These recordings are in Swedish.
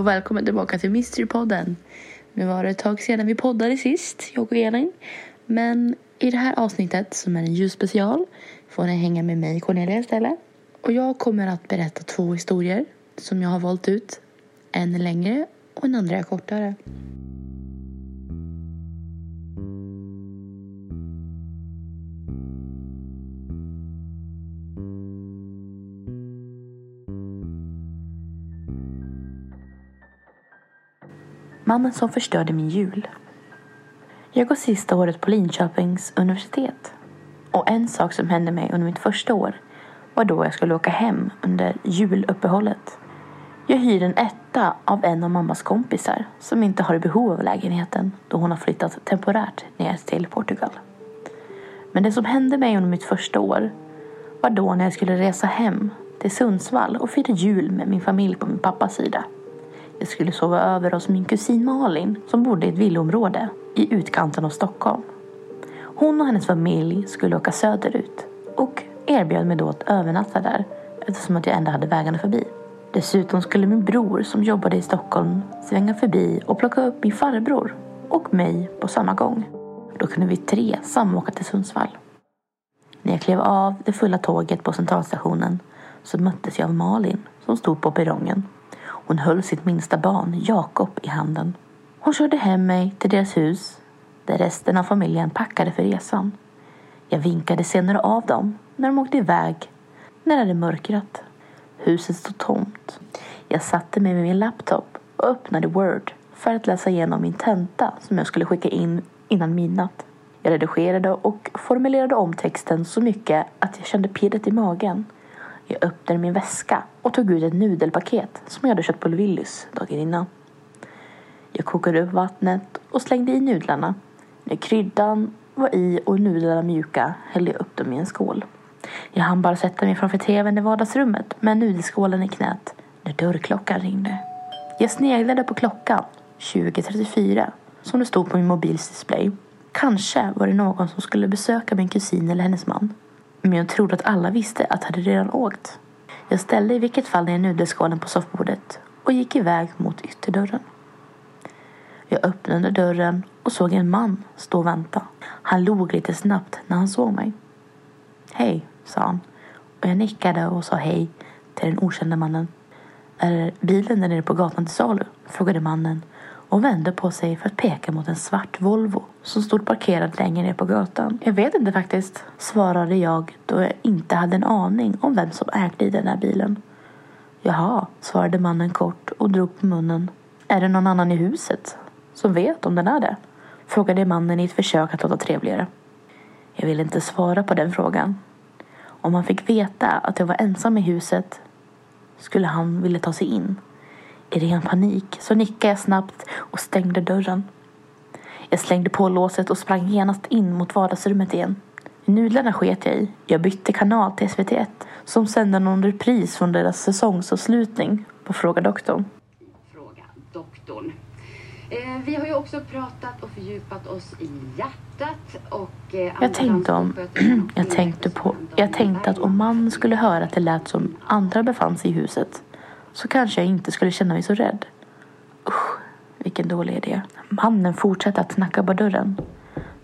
och välkommen tillbaka till Mysterypodden. Nu var det ett tag sedan vi poddade sist, jag och Elin. Men i det här avsnittet, som är en ljusspecial, får ni hänga med mig Cornelia istället. Och jag kommer att berätta två historier som jag har valt ut. En längre och en andra kortare. Mannen som förstörde min jul. Jag går sista året på Linköpings universitet. Och en sak som hände mig under mitt första år var då jag skulle åka hem under juluppehållet. Jag hyr en etta av en av mammas kompisar som inte har behov av lägenheten då hon har flyttat temporärt ner till Portugal. Men det som hände mig under mitt första år var då när jag skulle resa hem till Sundsvall och fira jul med min familj på min pappas sida. Jag skulle sova över hos min kusin Malin som bodde i ett villaområde i utkanten av Stockholm. Hon och hennes familj skulle åka söderut och erbjöd mig då att övernatta där eftersom att jag ändå hade vägarna förbi. Dessutom skulle min bror som jobbade i Stockholm svänga förbi och plocka upp min farbror och mig på samma gång. Då kunde vi tre samåka till Sundsvall. När jag klev av det fulla tåget på centralstationen så möttes jag av Malin som stod på perrongen. Hon höll sitt minsta barn, Jakob, i handen. Hon körde hem mig till deras hus där resten av familjen packade för resan. Jag vinkade senare av dem när de åkte iväg när det hade mörkrat. Huset stod tomt. Jag satte mig med min laptop och öppnade Word för att läsa igenom min tenta som jag skulle skicka in innan midnatt. Jag redigerade och formulerade om texten så mycket att jag kände pirret i magen. Jag öppnade min väska och tog ut ett nudelpaket som jag hade köpt på Willys dagen innan. Jag kokade upp vattnet och slängde i nudlarna. När kryddan var i och nudlarna mjuka hällde jag upp dem i en skål. Jag hann bara sätta mig framför tvn i vardagsrummet med nudelskålen i knät när dörrklockan ringde. Jag sneglade på klockan, 20.34, som det stod på min mobils display. Kanske var det någon som skulle besöka min kusin eller hennes man. Men jag trodde att alla visste att jag hade redan åkt. Jag ställde i vilket fall ner nudelskålen på soffbordet och gick iväg mot ytterdörren. Jag öppnade dörren och såg en man stå och vänta. Han log lite snabbt när han såg mig. Hej, sa han. Och jag nickade och sa hej till den okända mannen. Är bilen där nere på gatan till salu? frågade mannen och vände på sig för att peka mot en svart Volvo som stod parkerad längre ner på gatan. Jag vet inte faktiskt, svarade jag då jag inte hade en aning om vem som ägde den här bilen. Jaha, svarade mannen kort och drog på munnen. Är det någon annan i huset som vet om den är det? Frågade mannen i ett försök att låta trevligare. Jag ville inte svara på den frågan. Om han fick veta att jag var ensam i huset skulle han vilja ta sig in. I ren panik så nickade jag snabbt och stängde dörren. Jag slängde på låset och sprang genast in mot vardagsrummet igen. Nudlarna sket jag i. Jag bytte kanal till SVT1 som sände någon repris från deras säsongsavslutning på Fråga doktorn. Fråga doktorn. Eh, vi har ju också pratat och fördjupat oss i hjärtat och... Eh, Jag tänkte, om, jag, tänkte på, jag tänkte att om man skulle höra att det lät som andra befann sig i huset så kanske jag inte skulle känna mig så rädd. Usch, vilken dålig idé. Mannen fortsatte att knacka på dörren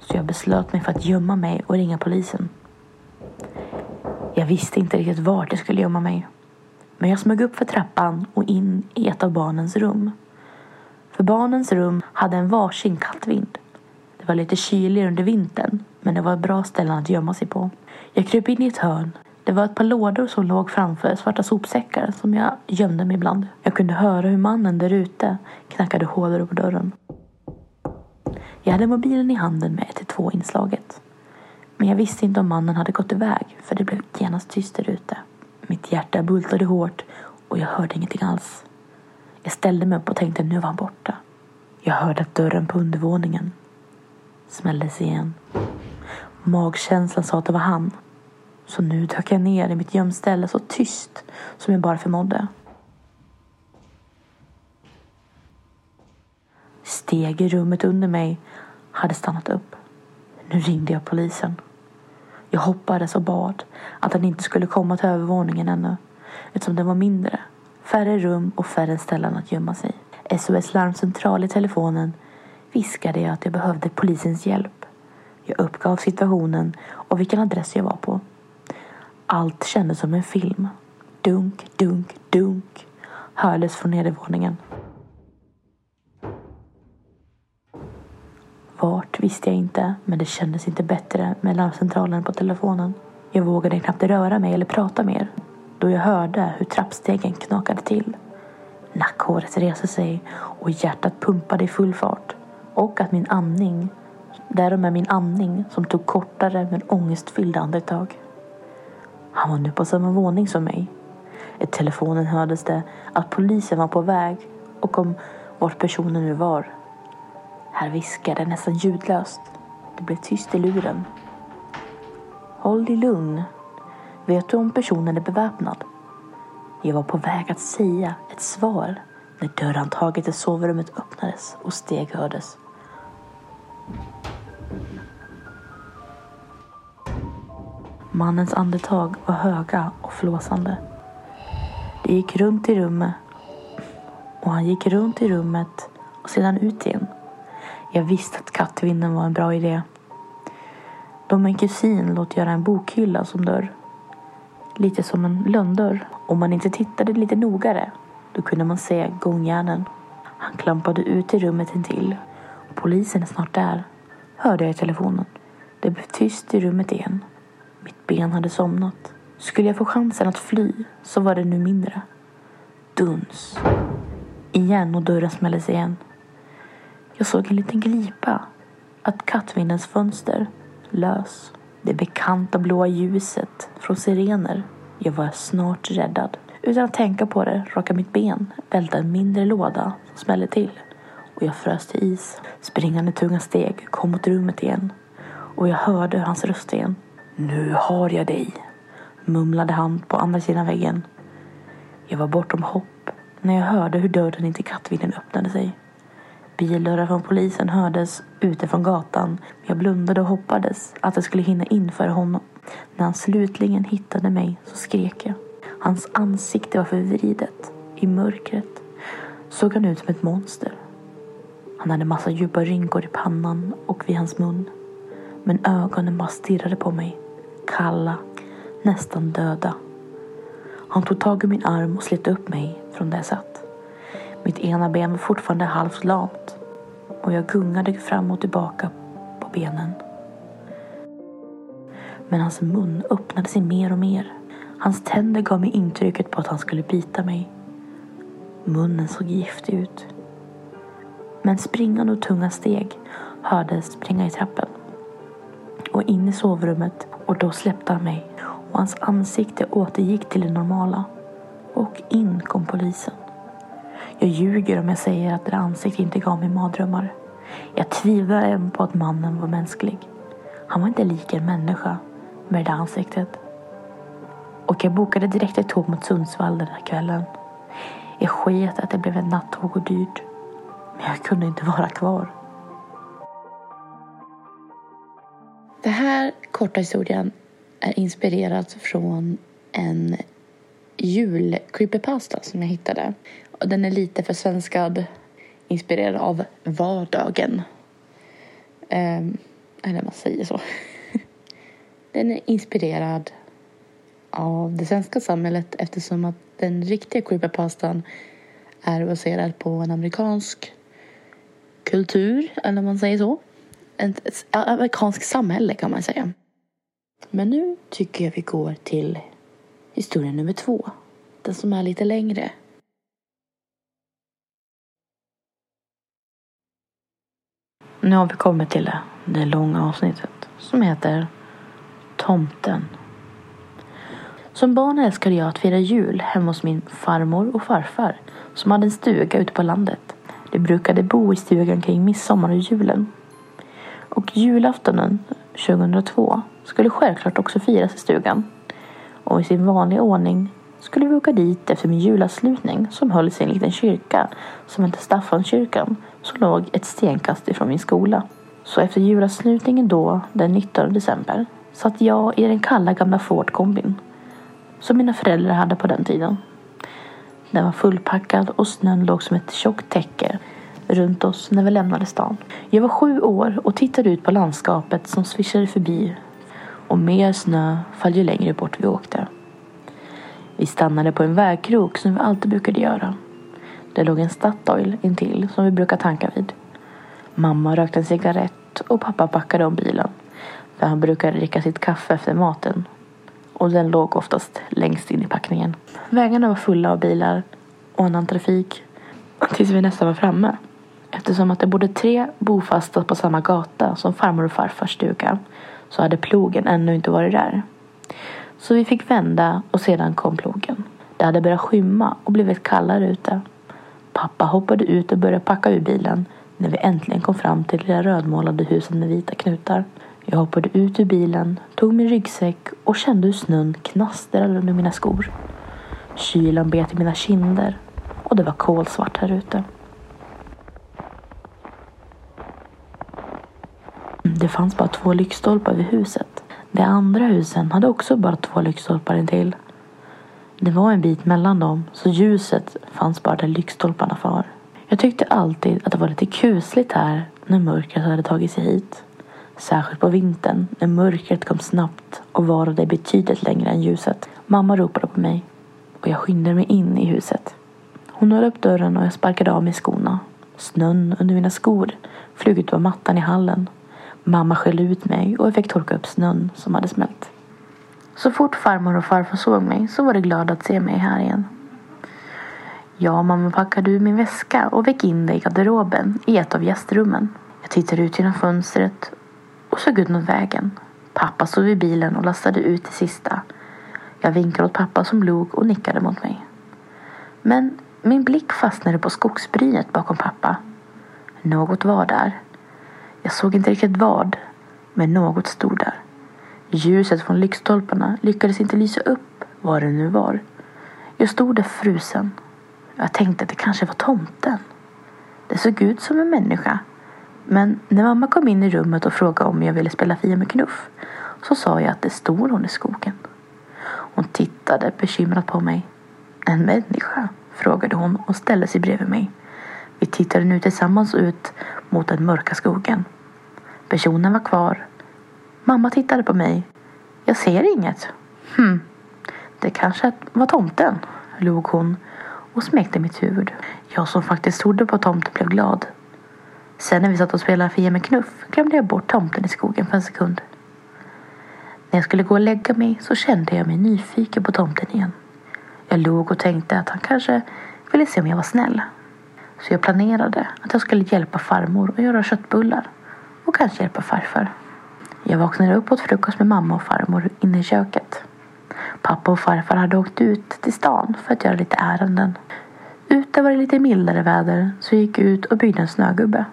så jag beslöt mig för att gömma mig och ringa polisen. Jag visste inte riktigt vart jag skulle gömma mig. Men jag smög upp för trappan och in i ett av barnens rum. För barnens rum hade en varsin kattvind. Det var lite kyligare under vintern men det var ett bra ställe att gömma sig på. Jag kröp in i ett hörn. Det var ett par lådor som låg framför svarta sopsäckar som jag gömde mig bland. Jag kunde höra hur mannen där ute knackade hårdare på dörren. Jag hade mobilen i handen med 112-inslaget. Men jag visste inte om mannen hade gått iväg för det blev genast tyst där ute. Mitt hjärta bultade hårt och jag hörde ingenting alls. Jag ställde mig upp och tänkte nu var han borta. Jag hörde att dörren på undervåningen smälldes igen. Magkänslan sa att det var han. Så nu dök jag ner i mitt gömställe så tyst som jag bara förmådde. Steg i rummet under mig hade stannat upp. Nu ringde jag polisen. Jag hoppades och bad att han inte skulle komma till övervåningen ännu eftersom den var mindre. Färre rum och färre ställen att gömma sig. SOS larmcentral i telefonen viskade jag att jag behövde polisens hjälp. Jag uppgav situationen och vilken adress jag var på. Allt kändes som en film. Dunk, dunk, dunk hördes från nedervåningen. Vart visste jag inte, men det kändes inte bättre med larmcentralen på telefonen. Jag vågade knappt röra mig eller prata mer då jag hörde hur trappstegen knakade till. Nackhåret reste sig och hjärtat pumpade i full fart. Och att min andning, därom är min andning som tog kortare men ångestfyllda andetag. Han var nu på samma våning som mig. I telefonen hördes det att polisen var på väg och om vart personen nu var. Här viskade nästan ljudlöst. Det blev tyst i luren. Håll dig lugn. Vet du om personen är beväpnad? Jag var på väg att säga ett svar när dörrhandtaget till sovrummet öppnades och steg hördes. Mannens andetag var höga och flåsande. Det gick runt i rummet och han gick runt i rummet och sedan ut igen. Jag visste att kattvinden var en bra idé. Då min kusin låt göra en bokhylla som dörr. Lite som en lönndörr. Om man inte tittade lite nogare då kunde man se gångjärnen. Han klampade ut i rummet intill. Polisen är snart där, hörde jag i telefonen. Det blev tyst i rummet igen. Mitt ben hade somnat. Skulle jag få chansen att fly så var det nu mindre. Duns. Igen och dörren smälldes igen. Jag såg en liten glipa. Att kattvindens fönster lös. Det bekanta blåa ljuset från sirener. Jag var snart räddad. Utan att tänka på det råkade mitt ben välta en mindre låda som smällde till och jag frös till is. Springande tunga steg kom mot rummet igen och jag hörde hans röst igen. Nu har jag dig, mumlade han på andra sidan väggen. Jag var bortom hopp när jag hörde hur dörren in till kattvinden öppnade sig. Bildörrar från polisen hördes ute från gatan. Men jag blundade och hoppades att jag skulle hinna in för honom. När han slutligen hittade mig så skrek jag. Hans ansikte var förvridet. I mörkret såg han ut som ett monster. Han hade massa djupa rynkor i pannan och vid hans mun. Men ögonen bara stirrade på mig. Kalla, nästan döda. Han tog tag i min arm och slet upp mig från där jag satt. Mitt ena ben var fortfarande halvt lamt och jag gungade fram och tillbaka på benen. Men hans mun öppnade sig mer och mer. Hans tänder gav mig intrycket på att han skulle bita mig. Munnen såg giftig ut. Men springande och tunga steg hördes springa i trappen och in i sovrummet och då släppte han mig och hans ansikte återgick till det normala. Och in kom polisen. Jag ljuger om jag säger att det ansiktet inte gav mig mardrömmar. Jag tvivlar även på att mannen var mänsklig. Han var inte lik en människa med det där ansiktet. Och jag bokade direkt ett tåg mot Sundsvall den här kvällen. Jag sket att det blev ett nattåg och dyrt. Men jag kunde inte vara kvar. Den här korta historien är inspirerad från en jul-creepypasta som jag hittade. Och den är lite försvenskad, inspirerad av vardagen. Um, eller man säger så. den är inspirerad av det svenska samhället eftersom att den riktiga creepypastan är baserad på en amerikansk kultur, eller om man säger så. Ett, ett amerikanskt samhälle kan man säga. Men nu tycker jag vi går till historia nummer två. Den som är lite längre. Nu har vi kommit till det, det långa avsnittet som heter Tomten. Som barn älskade jag att fira jul hemma hos min farmor och farfar som hade en stuga ute på landet. De brukade bo i stugan kring midsommar och julen. Och julaftonen 2002 skulle självklart också firas i stugan. Och i sin vanliga ordning skulle vi åka dit efter min julavslutning som hölls i en liten kyrka som hette Staffanskyrkan som låg ett stenkast ifrån min skola. Så efter julavslutningen då, den 19 december, satt jag i den kalla gamla Ford-kombin som mina föräldrar hade på den tiden. Den var fullpackad och snön låg som ett tjockt täcke runt oss när vi lämnade stan. Jag var sju år och tittade ut på landskapet som svischade förbi och mer snö föll ju längre bort vi åkte. Vi stannade på en vägkrok som vi alltid brukade göra. Det låg en Statoil intill som vi brukar tanka vid. Mamma rökte en cigarett och pappa packade om bilen. där han brukade dricka sitt kaffe efter maten. Och den låg oftast längst in i packningen. Vägarna var fulla av bilar och annan trafik tills vi nästan var framme. Eftersom att det bodde tre bofasta på samma gata som farmor och farfars stuga så hade plogen ännu inte varit där. Så vi fick vända och sedan kom plogen. Det hade börjat skymma och blivit kallare ute. Pappa hoppade ut och började packa ur bilen när vi äntligen kom fram till det rödmålade huset med vita knutar. Jag hoppade ut ur bilen, tog min ryggsäck och kände hur snön knastrade under mina skor. Kylan bet i mina kinder och det var kolsvart här ute. Det fanns bara två lyktstolpar vid huset. De andra husen hade också bara två lyktstolpar intill. Det var en bit mellan dem, så ljuset fanns bara där lyktstolparna var. Jag tyckte alltid att det var lite kusligt här när mörkret hade tagit sig hit. Särskilt på vintern när mörkret kom snabbt och varade betydligt längre än ljuset. Mamma ropade på mig och jag skyndade mig in i huset. Hon höll upp dörren och jag sparkade av mig skorna. Snön under mina skor flög ut på mattan i hallen. Mamma skällde ut mig och jag fick torka upp snön som hade smält. Så fort farmor och farfar såg mig så var de glada att se mig här igen. Jag och mamma packade ur min väska och fick in dig i garderoben i ett av gästrummen. Jag tittade ut genom fönstret och såg ut mot vägen. Pappa stod vid bilen och lastade ut det sista. Jag vinkade åt pappa som log och nickade mot mig. Men min blick fastnade på skogsbrynet bakom pappa. Något var där. Jag såg inte riktigt vad, men något stod där. Ljuset från lyktstolparna lyckades inte lysa upp vad det nu var. Jag stod där frusen. Jag tänkte att det kanske var tomten. Det såg ut som en människa. Men när mamma kom in i rummet och frågade om jag ville spela Fia med knuff så sa jag att det stod hon i skogen. Hon tittade bekymrat på mig. En människa? frågade hon och ställde sig bredvid mig. Vi tittade nu tillsammans ut mot den mörka skogen. Personen var kvar. Mamma tittade på mig. Jag ser inget. Hm, det kanske var tomten, log hon och smekte mitt huvud. Jag som faktiskt trodde på tomten blev glad. Sen när vi satt och spelade Fia med knuff glömde jag bort tomten i skogen för en sekund. När jag skulle gå och lägga mig så kände jag mig nyfiken på tomten igen. Jag log och tänkte att han kanske ville se om jag var snäll. Så jag planerade att jag skulle hjälpa farmor att göra köttbullar och kanske hjälpa farfar. Jag vaknade upp åt frukost med mamma och farmor inne i köket. Pappa och farfar hade åkt ut till stan för att göra lite ärenden. Ute var det lite mildare väder så jag gick ut och byggde en snögubbe.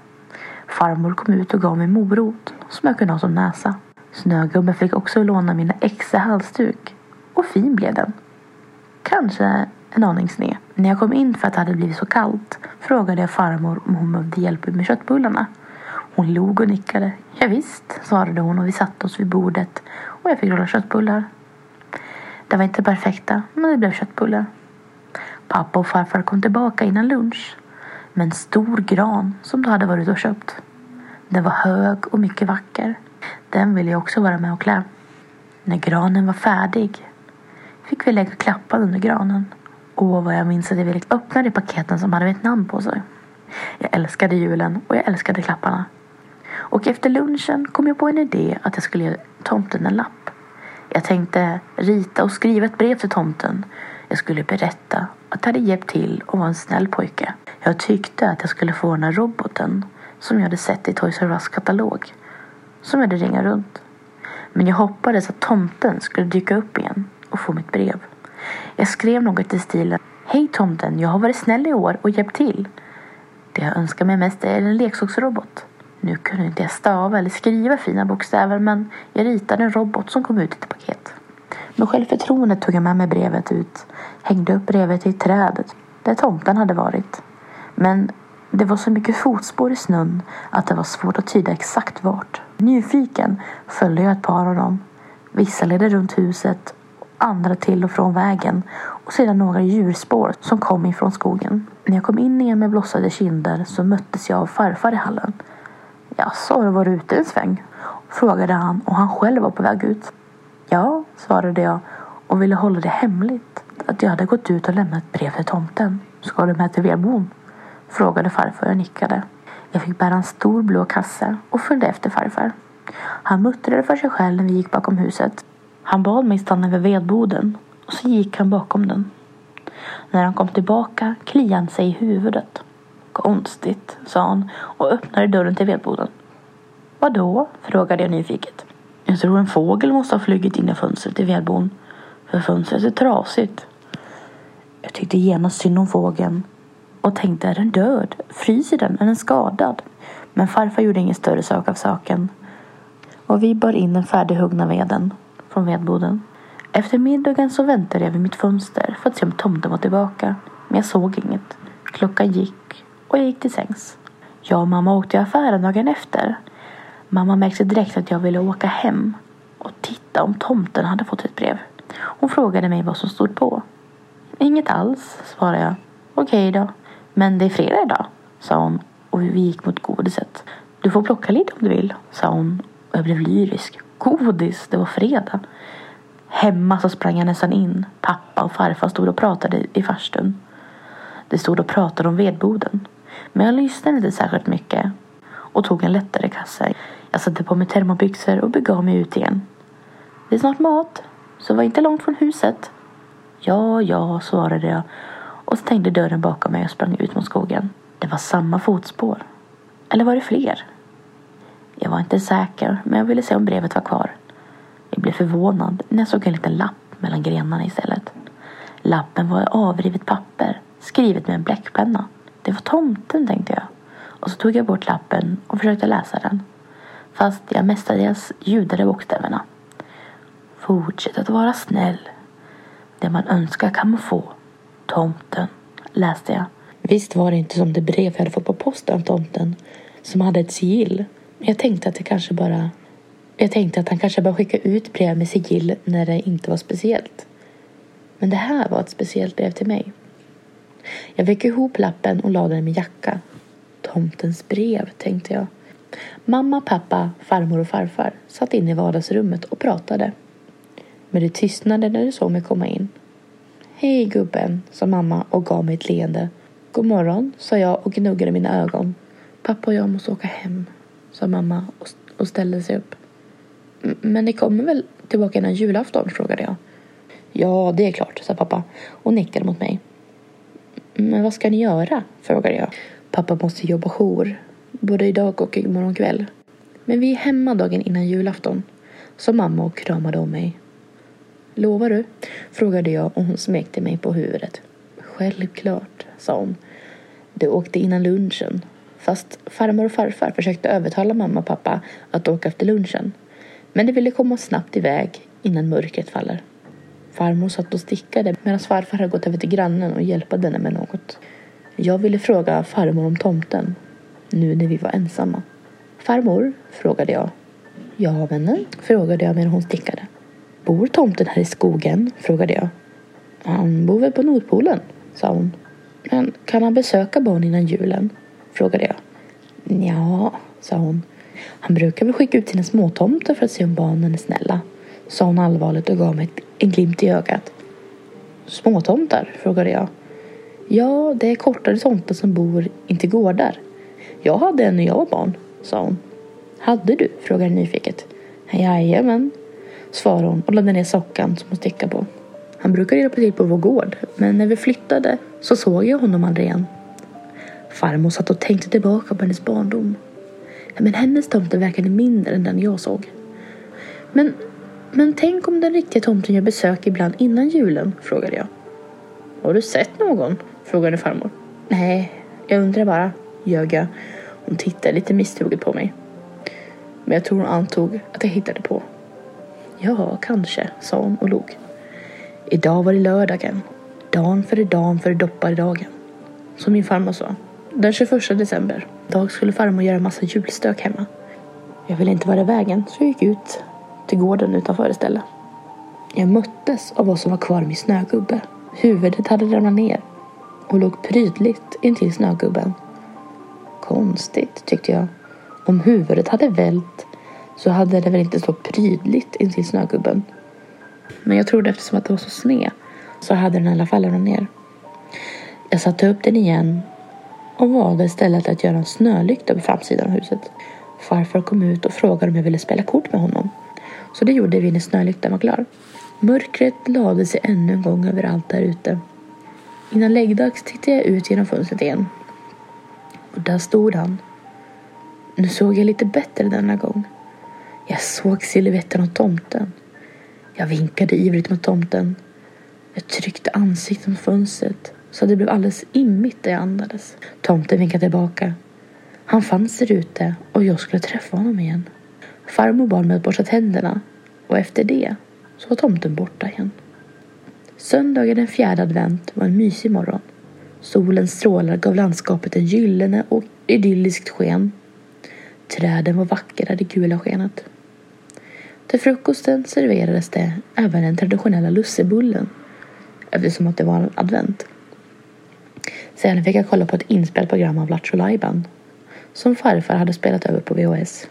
Farmor kom ut och gav mig morot som jag kunde ha som näsa. Snögubben fick också låna mina extra halsduk. Och fin blev den. Kanske en aning sned. När jag kom in för att det hade blivit så kallt frågade jag farmor om hon behövde hjälp med köttbullarna. Hon log och nickade. Ja, visst, svarade hon och vi satte oss vid bordet och jag fick rulla köttbullar. Det var inte perfekta, men det blev köttbullar. Pappa och farfar kom tillbaka innan lunch med en stor gran som de hade varit och köpt. Den var hög och mycket vacker. Den ville jag också vara med och klä. När granen var färdig fick vi lägga klappar under granen. Åh, vad jag minns att jag ville öppna de paketen som hade mitt namn på sig. Jag älskade julen och jag älskade klapparna. Och efter lunchen kom jag på en idé att jag skulle ge tomten en lapp. Jag tänkte rita och skriva ett brev till tomten. Jag skulle berätta att jag hade hjälpt till och var en snäll pojke. Jag tyckte att jag skulle få den här roboten som jag hade sett i Toys R Us katalog. Som jag hade ringa runt. Men jag hoppades att tomten skulle dyka upp igen och få mitt brev. Jag skrev något i stilen Hej tomten, jag har varit snäll i år och hjälpt till. Det jag önskar mig mest är en leksaksrobot. Nu kunde inte jag stava eller skriva fina bokstäver men jag ritade en robot som kom ut i ett paket. Med självförtroende tog jag med mig brevet ut, hängde upp brevet i trädet där tomten hade varit. Men det var så mycket fotspår i snön att det var svårt att tyda exakt vart. Nyfiken följde jag ett par av dem Vissa ledde runt huset, andra till och från vägen och sedan några djurspår som kom ifrån skogen. När jag kom in igen med blossade kinder så möttes jag av farfar i hallen. Jaså, har du varit ute en sväng? Frågade han och han själv var på väg ut. Ja, svarade jag och ville hålla det hemligt att jag hade gått ut och lämnat ett brev till tomten. Ska du med till vedboden? Frågade farfar och nickade. Jag fick bära en stor blå kasse och följde efter farfar. Han muttrade för sig själv när vi gick bakom huset. Han bad mig stanna vid vedboden och så gick han bakom den. När han kom tillbaka kliade han sig i huvudet. Konstigt, sa han och öppnade dörren till vedboden. Vadå? frågade jag nyfiket. Jag tror en fågel måste ha flugit in i fönstret i vedboden. För fönstret är trasigt. Jag tyckte genast synd om fågeln och tänkte är den död? Fryser den? Är den skadad? Men farfar gjorde ingen större sak av saken. Och vi bar in den färdighuggna veden från vedboden. Efter middagen så väntade jag vid mitt fönster för att se om tomten var tillbaka. Men jag såg inget. Klockan gick och jag gick till sängs. Jag och mamma åkte i affären dagen efter. Mamma märkte direkt att jag ville åka hem och titta om tomten hade fått ett brev. Hon frågade mig vad som stod på. Inget alls, svarade jag. Okej då. Men det är fredag idag, sa hon och vi gick mot godiset. Du får plocka lite om du vill, sa hon och jag blev lyrisk. Godis, det var fredag. Hemma så sprang jag nästan in. Pappa och farfar stod och pratade i farstun. De stod och pratade om vedboden. Men jag lyssnade inte särskilt mycket och tog en lättare kasse. Jag satte på mig termobyxor och begav mig ut igen. Det är snart mat, så var inte långt från huset. Ja, ja, svarade jag och stängde dörren bakom mig och sprang ut mot skogen. Det var samma fotspår. Eller var det fler? Jag var inte säker, men jag ville se om brevet var kvar. Jag blev förvånad när jag såg en liten lapp mellan grenarna istället. Lappen var avrivet papper, skrivet med en bläckpenna. Det var tomten, tänkte jag. Och så tog jag bort lappen och försökte läsa den. Fast jag mestadels ljudade bokstäverna. Fortsätt att vara snäll. Det man önskar kan man få. Tomten, läste jag. Visst var det inte som det brev jag hade fått på posten av tomten som hade ett sigill. Men jag tänkte att det kanske bara... Jag tänkte att han kanske bara skickade ut brev med sigill när det inte var speciellt. Men det här var ett speciellt brev till mig. Jag fick ihop lappen och lade den i min jacka. Tomtens brev, tänkte jag. Mamma, pappa, farmor och farfar satt inne i vardagsrummet och pratade. Men det tystnade när de såg mig komma in. Hej gubben, sa mamma och gav mig ett leende. God morgon, sa jag och gnuggade mina ögon. Pappa och jag måste åka hem, sa mamma och ställde sig upp. Men ni kommer väl tillbaka innan julafton? frågade jag. Ja, det är klart, sa pappa och nickade mot mig. Men vad ska ni göra? frågade jag. Pappa måste jobba jour, både idag och imorgon kväll. Men vi är hemma dagen innan julafton, sa mamma och kramade om mig. Lovar du? frågade jag och hon smekte mig på huvudet. Självklart, sa hon. Du åkte innan lunchen. Fast farmor och farfar försökte övertala mamma och pappa att åka efter lunchen. Men de ville komma snabbt iväg innan mörkret faller. Farmor satt och stickade medan farfar hade gått över till grannen och hjälpa henne med något. Jag ville fråga farmor om tomten, nu när vi var ensamma. Farmor, frågade jag. Ja, vännen, frågade jag medan hon stickade. Bor tomten här i skogen? frågade jag. Han bor väl på Nordpolen, sa hon. Men kan han besöka barn innan julen? frågade jag. Ja, sa hon. Han brukar väl skicka ut sina småtomter för att se om barnen är snälla, sa hon allvarligt och gav mig en glimt i ögat. Småtomtar? frågade jag. Ja, det är kortare tomtar som bor intill gårdar. Jag hade en när jag var barn, sa hon. Hade du? frågade jag nyfiket. Jajamän, svarade hon och lade ner sockan som hon stickade på. Han brukade hjälpa till på vår gård, men när vi flyttade så såg jag honom aldrig igen. Farmor satt och tänkte tillbaka på hennes barndom. Men hennes tomte verkade mindre än den jag såg. Men, men tänk om den riktiga tomten gör besök ibland innan julen? frågade jag. Har du sett någon? frågade farmor. Nej, jag undrar bara, ljög jag. Hon tittade lite misstroget på mig. Men jag tror hon antog att jag hittade på. Ja, kanske, sa hon och log. Idag var det lördagen. Dan före dan före dopparedagen. Som min farmor sa. Den 21 december. Dag skulle farmor göra massa julstök hemma. Jag ville inte vara i vägen så jag gick ut till gården utanför istället. Jag möttes av vad som var kvar av min snögubbe. Huvudet hade ramlat ner och låg prydligt intill snögubben. Konstigt, tyckte jag. Om huvudet hade vält så hade det väl inte stått prydligt intill snögubben. Men jag trodde eftersom att det var så sned så hade den i alla fall ramlat ner. Jag satte upp den igen och valde istället att göra en snölykta på framsidan av huset. Farfar kom ut och frågade om jag ville spela kort med honom. Så det gjorde vi när snölyktan var klar. Mörkret lade sig ännu en gång över allt där ute. Innan läggdags tittade jag ut genom fönstret igen. Och där stod han. Nu såg jag lite bättre denna gång. Jag såg siluetten av tomten. Jag vinkade ivrigt mot tomten. Jag tryckte ansiktet mot fönstret så att det blev alldeles immigt där jag andades. Tomten vinkade tillbaka. Han fanns där ute och jag skulle träffa honom igen. Farmor bad mig att borsta tänderna och efter det så var tomten borta igen. Söndagen den fjärde advent var en mysig morgon. Solens strålar gav landskapet en gyllene och idylliskt sken. Träden var vackra i det gula skenet. Till frukosten serverades det även den traditionella lussebullen eftersom att det var advent. Sen fick jag kolla på ett inspelat program av Lattjo Lajban som farfar hade spelat över på VHS.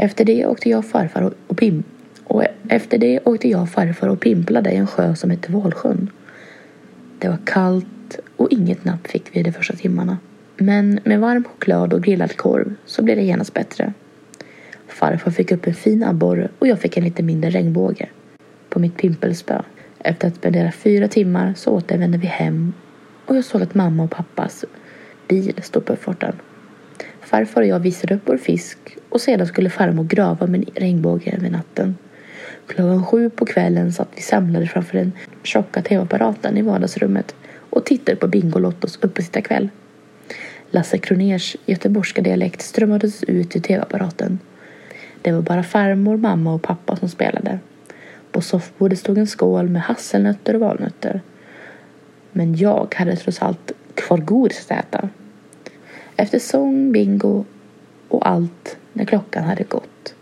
Efter det åkte jag och farfar och, och Pim och efter det åkte jag och farfar och pimplade i en sjö som hette Valsjön. Det var kallt och inget napp fick vi de första timmarna. Men med varm choklad och grillad korv så blev det genast bättre. Farfar fick upp en fin abborre och jag fick en lite mindre regnbåge på mitt pimpelspö. Efter att spendera fyra timmar så återvände vi hem och jag såg att mamma och pappas bil stod på uppfarten. Farfar och jag visade upp vår fisk och sedan skulle farmor grava med regnbågen regnbåge över natten. Klockan sju på kvällen satt vi samlade framför den tjocka tv-apparaten i vardagsrummet och tittade på Bingolottos uppesittarkväll. Lasse Kroners göteborgska dialekt strömmades ut ur tv-apparaten. Det var bara farmor, mamma och pappa som spelade. På soffbordet stod en skål med hasselnötter och valnötter. Men jag hade trots allt kvar godis att äta. Efter sång, bingo och allt när klockan hade gått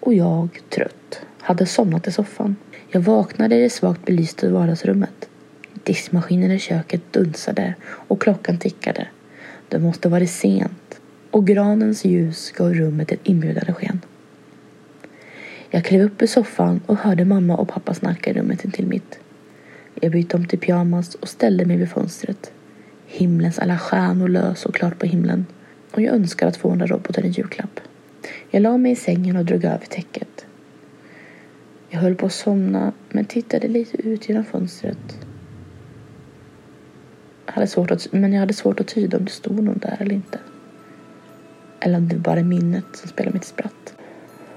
och jag, trött, hade somnat i soffan. Jag vaknade i det svagt belysta vardagsrummet. Diskmaskinen i köket dunsade och klockan tickade. Det måste varit sent och granens ljus gav rummet ett inbjudande sken. Jag klev upp ur soffan och hörde mamma och pappa snacka i rummet intill mitt. Jag bytte om till pyjamas och ställde mig vid fönstret. Himlens alla stjärnor lös och klart på himlen och jag önskade att få den där roboten i julklapp. Jag la mig i sängen och drog över täcket. Jag höll på att somna men tittade lite ut genom fönstret. Jag hade svårt att, men jag hade svårt att tyda om det stod någon där eller inte. Eller om det var bara minnet som spelade mitt spratt.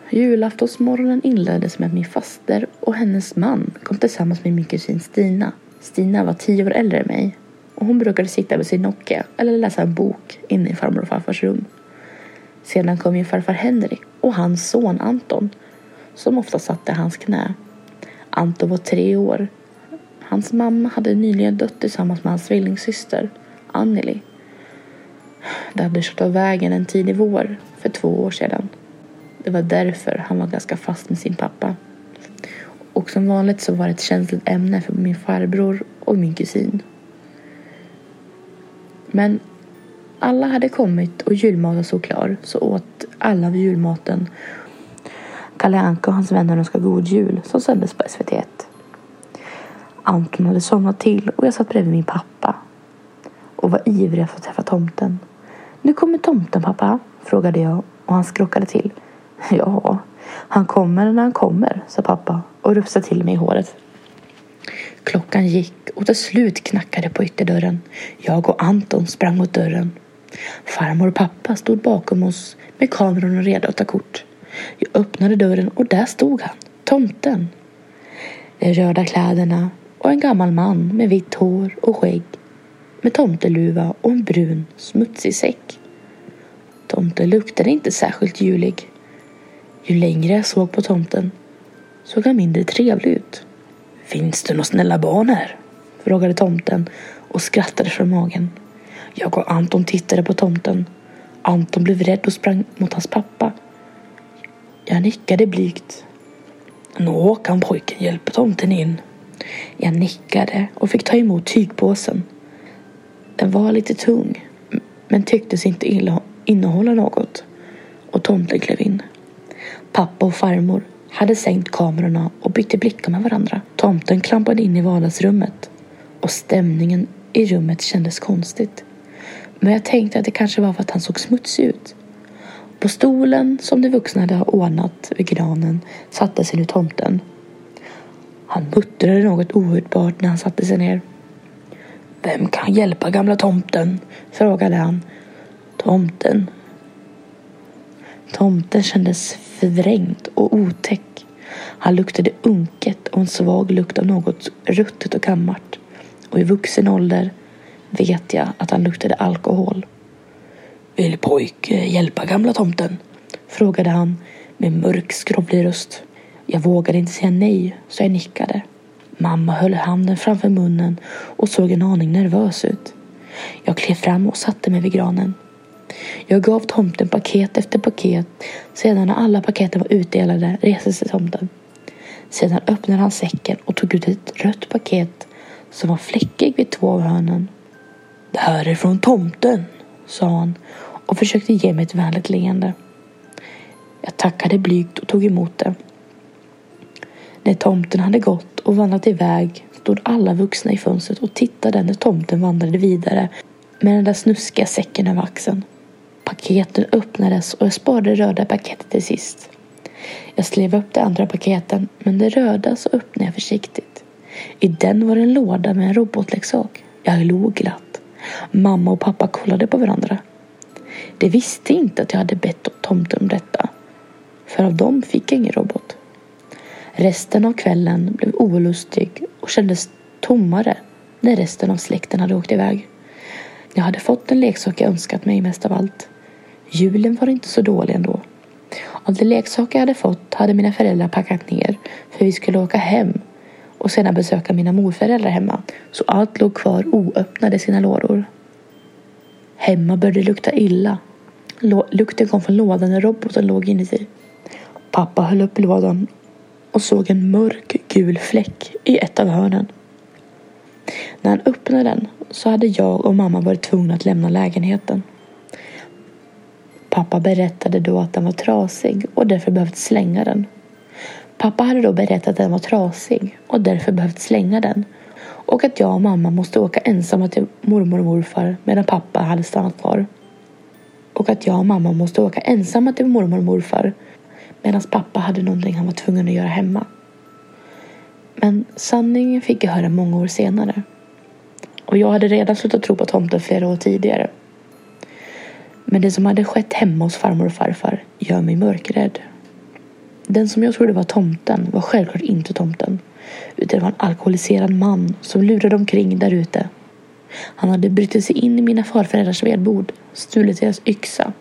Julaftonsmorgonen inleddes med att min faster och hennes man kom tillsammans med min kusin Stina. Stina var tio år äldre än mig och hon brukade sitta med sin Nokia eller läsa en bok inne i farmor och farfars rum. Sedan kom ju farfar Henrik och hans son Anton som ofta satt i hans knä. Anton var tre år. Hans mamma hade nyligen dött tillsammans med hans tvillingsyster Anneli. Det hade kört av vägen en tidig vår för två år sedan. Det var därför han var ganska fast med sin pappa. Och som vanligt så var det ett känsligt ämne för min farbror och min kusin. Men alla hade kommit och julmaten stod klar så åt alla julmaten. Kalle Anka och hans vänner önskade god jul som sändes på SVT1. Anton hade somnat till och jag satt bredvid min pappa och var ivrig att få träffa tomten. Nu kommer tomten pappa, frågade jag och han skrockade till. Ja, han kommer när han kommer, sa pappa och rufsade till mig i håret. Klockan gick och till slut knackade på ytterdörren. Jag och Anton sprang mot dörren. Farmor och pappa stod bakom oss med kameran redo att ta kort. Jag öppnade dörren och där stod han, tomten. De röda kläderna och en gammal man med vitt hår och skägg med tomteluva och en brun smutsig säck. Tomten luktade inte särskilt julig. Ju längre jag såg på tomten såg han mindre trevlig ut. Finns det några snälla barn här? frågade tomten och skrattade från magen. Jag och Anton tittade på tomten. Anton blev rädd och sprang mot hans pappa. Jag nickade blygt. Nå kan pojken hjälpa tomten in. Jag nickade och fick ta emot tygpåsen. Den var lite tung men tycktes inte innehålla något och tomten klev in. Pappa och farmor hade sänkt kamerorna och bytte blickar med varandra. Tomten klampade in i vardagsrummet och stämningen i rummet kändes konstigt. Men jag tänkte att det kanske var för att han såg smutsig ut. På stolen som de vuxna hade ordnat vid granen satte sig nu tomten. Han muttrade något ohörbart när han satte sig ner. Vem kan hjälpa gamla tomten? frågade han. Tomten. Tomten kändes förvrängd och otäck. Han luktade unket och en svag lukt av något ruttet och gammalt. Och i vuxen ålder vet jag att han luktade alkohol. Vill pojke hjälpa gamla tomten? Frågade han med mörk skrovlig röst. Jag vågade inte säga nej, så jag nickade. Mamma höll handen framför munnen och såg en aning nervös ut. Jag klev fram och satte mig vid granen. Jag gav tomten paket efter paket. Sedan när alla paketen var utdelade reste sig tomten. Sedan öppnade han säcken och tog ut ett rött paket som var fläckig vid två av hörnen. Det här är från tomten, sa han och försökte ge mig ett vänligt leende. Jag tackade blygt och tog emot det. När tomten hade gått och vandrat iväg stod alla vuxna i fönstret och tittade när tomten vandrade vidare med den där snuskiga säcken över axeln. Paketen öppnades och jag sparade det röda paketet till sist. Jag slev upp de andra paketen men det röda så öppnade jag försiktigt. I den var en låda med en robotleksak. Jag log glatt. Mamma och pappa kollade på varandra. De visste inte att jag hade bett tomten om detta. För av dem fick jag ingen robot. Resten av kvällen blev olustig och kändes tommare när resten av släkten hade åkt iväg. Jag hade fått den leksak jag önskat mig mest av allt. Julen var inte så dålig ändå. Av de leksaker jag hade fått hade mina föräldrar packat ner för vi skulle åka hem och sedan besöka mina morföräldrar hemma. Så allt låg kvar oöppnat i sina lådor. Hemma började det lukta illa. Lukten kom från lådan där roboten låg inuti. Pappa höll upp lådan och såg en mörk gul fläck i ett av hörnen. När han öppnade den så hade jag och mamma varit tvungna att lämna lägenheten. Pappa berättade då att den var trasig och därför behövt slänga den. Pappa hade då berättat att den var trasig och därför behövt slänga den och att jag och mamma måste åka ensamma till mormor och morfar medan pappa hade stannat kvar. Och att jag och mamma måste åka ensamma till mormor och morfar medan pappa hade någonting han var tvungen att göra hemma. Men sanningen fick jag höra många år senare. Och jag hade redan slutat tro på tomten flera år tidigare. Men det som hade skett hemma hos farmor och farfar gör mig mörkrädd. Den som jag trodde var tomten var självklart inte tomten. Utan det var en alkoholiserad man som lurade omkring där ute. Han hade brutit sig in i mina farföräldrars vedbord, stulit deras yxa.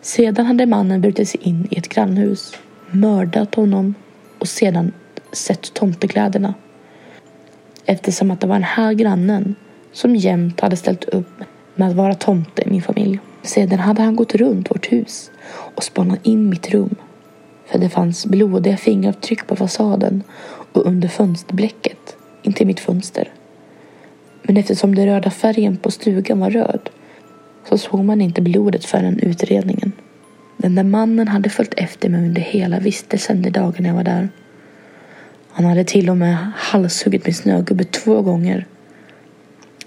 Sedan hade mannen brutit sig in i ett grannhus, mördat honom och sedan sett tomtekläderna. Eftersom att det var den här grannen som jämt hade ställt upp med att vara tomte i min familj. Sedan hade han gått runt vårt hus och spanat in mitt rum. För det fanns blodiga fingeravtryck på fasaden och under fönsterblecket intill mitt fönster. Men eftersom den röda färgen på stugan var röd så såg man inte blodet förrän utredningen. Den där mannen hade följt efter mig under hela vistelsen de dagarna jag var där. Han hade till och med halshuggit min snögubbe två gånger.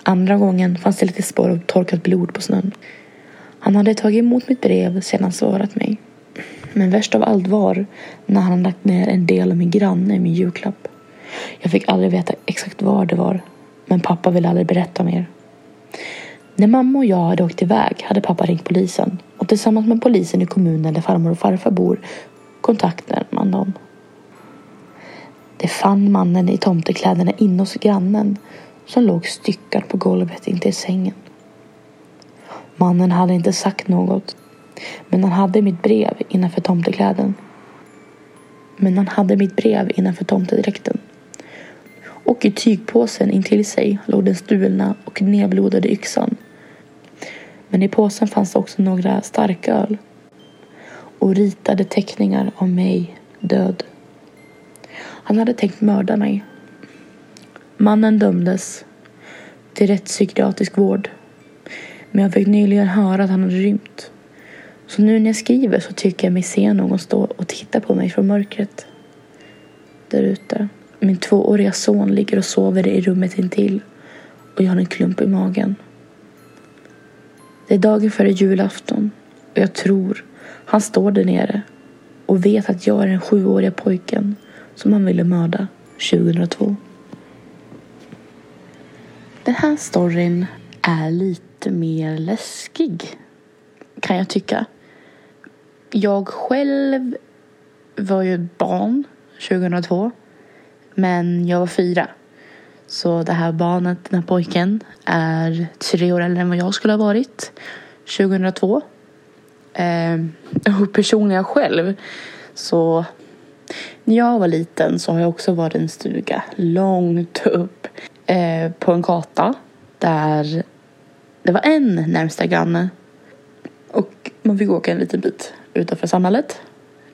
Andra gången fanns det lite spår av torkat blod på snön. Han hade tagit emot mitt brev sedan svarat mig. Men värst av allt var när han lagt ner en del av min granne i min julklapp. Jag fick aldrig veta exakt var det var. Men pappa ville aldrig berätta mer. När mamma och jag hade åkt iväg hade pappa ringt polisen. Och tillsammans med polisen i kommunen där farmor och farfar bor kontaktade man dem. De fann mannen i tomtekläderna inne hos grannen som låg styckad på golvet intill sängen. Mannen hade inte sagt något men han hade mitt brev innanför tomtekläden. Men han hade mitt brev innanför tomtedräkten. Och i tygpåsen intill sig låg den stulna och nedblodade yxan. Men i påsen fanns också några starköl och ritade teckningar av mig död. Han hade tänkt mörda mig. Mannen dömdes till rättspsykiatrisk vård. Men jag fick nyligen höra att han hade rymt. Så nu när jag skriver så tycker jag mig se någon stå och titta på mig från mörkret. Där ute. Min tvååriga son ligger och sover i rummet intill och jag har en klump i magen. Det är dagen före julafton och jag tror han står där nere och vet att jag är den sjuåriga pojken som han ville mörda 2002. Den här storyn är lite mer läskig kan jag tycka. Jag själv var ju barn 2002 men jag var fyra. Så det här barnet, den här pojken, är tre år äldre än vad jag skulle ha varit 2002. Eh, och personligen själv så när jag var liten så har jag också varit i en stuga långt upp eh, på en gata där det var en närmsta granne och man fick åka en liten bit utanför samhället.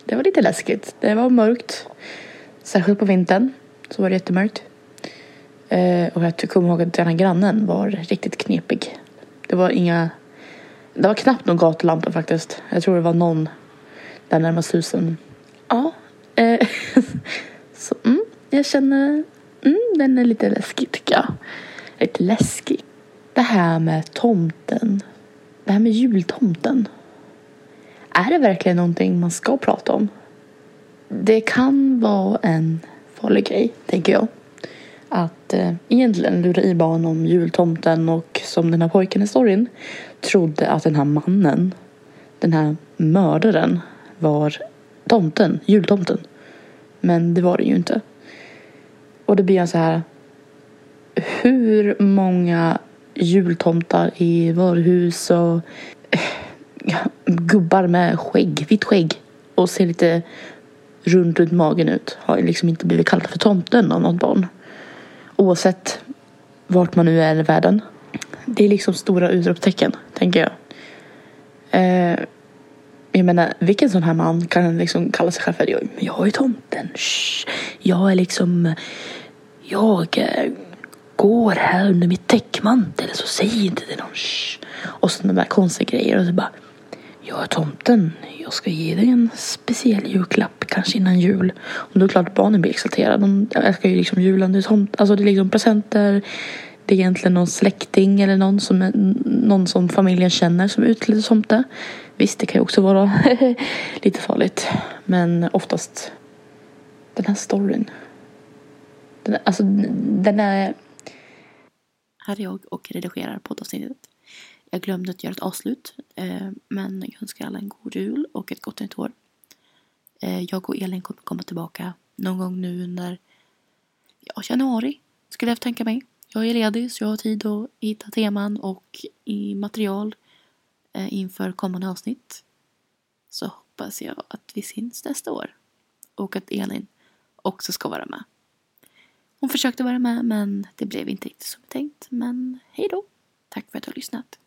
Det var lite läskigt. Det var mörkt. Särskilt på vintern så var det jättemörkt. Eh, och jag kommer ihåg att den här grannen var riktigt knepig. Det var inga... Det var knappt någon gatulampa faktiskt. Jag tror det var någon där närmast husen. Ja. Eh, så mm, jag känner... Mm, den är lite läskig tycker jag. Lite läskig. Det här med tomten. Det här med jultomten. Är det verkligen någonting man ska prata om? Det kan vara en farlig grej, tänker jag. Att eh, egentligen lura i barn om jultomten och som den här pojken i storyn trodde att den här mannen, den här mördaren, var tomten, jultomten. Men det var det ju inte. Och det blir så här. Hur många jultomtar i varuhus och ja, gubbar med skägg, vitt skägg och ser lite runt runt magen ut har liksom inte blivit kallad för tomten av något barn. Oavsett vart man nu är i världen. Det är liksom stora utropstecken, tänker jag. Eh, jag menar, vilken sån här man kan liksom kalla sig själv för jag, jag är tomten. Shh. Jag är liksom... Jag eh, går här under mitt täcke täckmantel så säg inte till någon. Shh. Och sådana där konstiga grejer och så bara jag är tomten. Jag ska ge dig en speciell julklapp, kanske innan jul. Och då är det klart att barnen blir exalterade. De älskar ju liksom julen. Det är, tomt, alltså det är liksom presenter. Det är egentligen någon släkting eller någon som, någon som familjen känner som är utklädd tomte. Visst, det kan ju också vara lite farligt. Men oftast den här storyn. Den, alltså, den är... Här är jag och redigerar poddavsnittet. Jag glömde att göra ett avslut. Eh, men jag önskar alla en god jul och ett gott nytt år. Eh, jag och Elin kommer komma tillbaka någon gång nu under ja, januari. Skulle jag tänka mig. Jag är ledig så jag har tid att hitta teman och i material eh, inför kommande avsnitt. Så hoppas jag att vi syns nästa år. Och att Elin också ska vara med. Hon försökte vara med men det blev inte riktigt som tänkt. Men hej då! Tack för att du har lyssnat.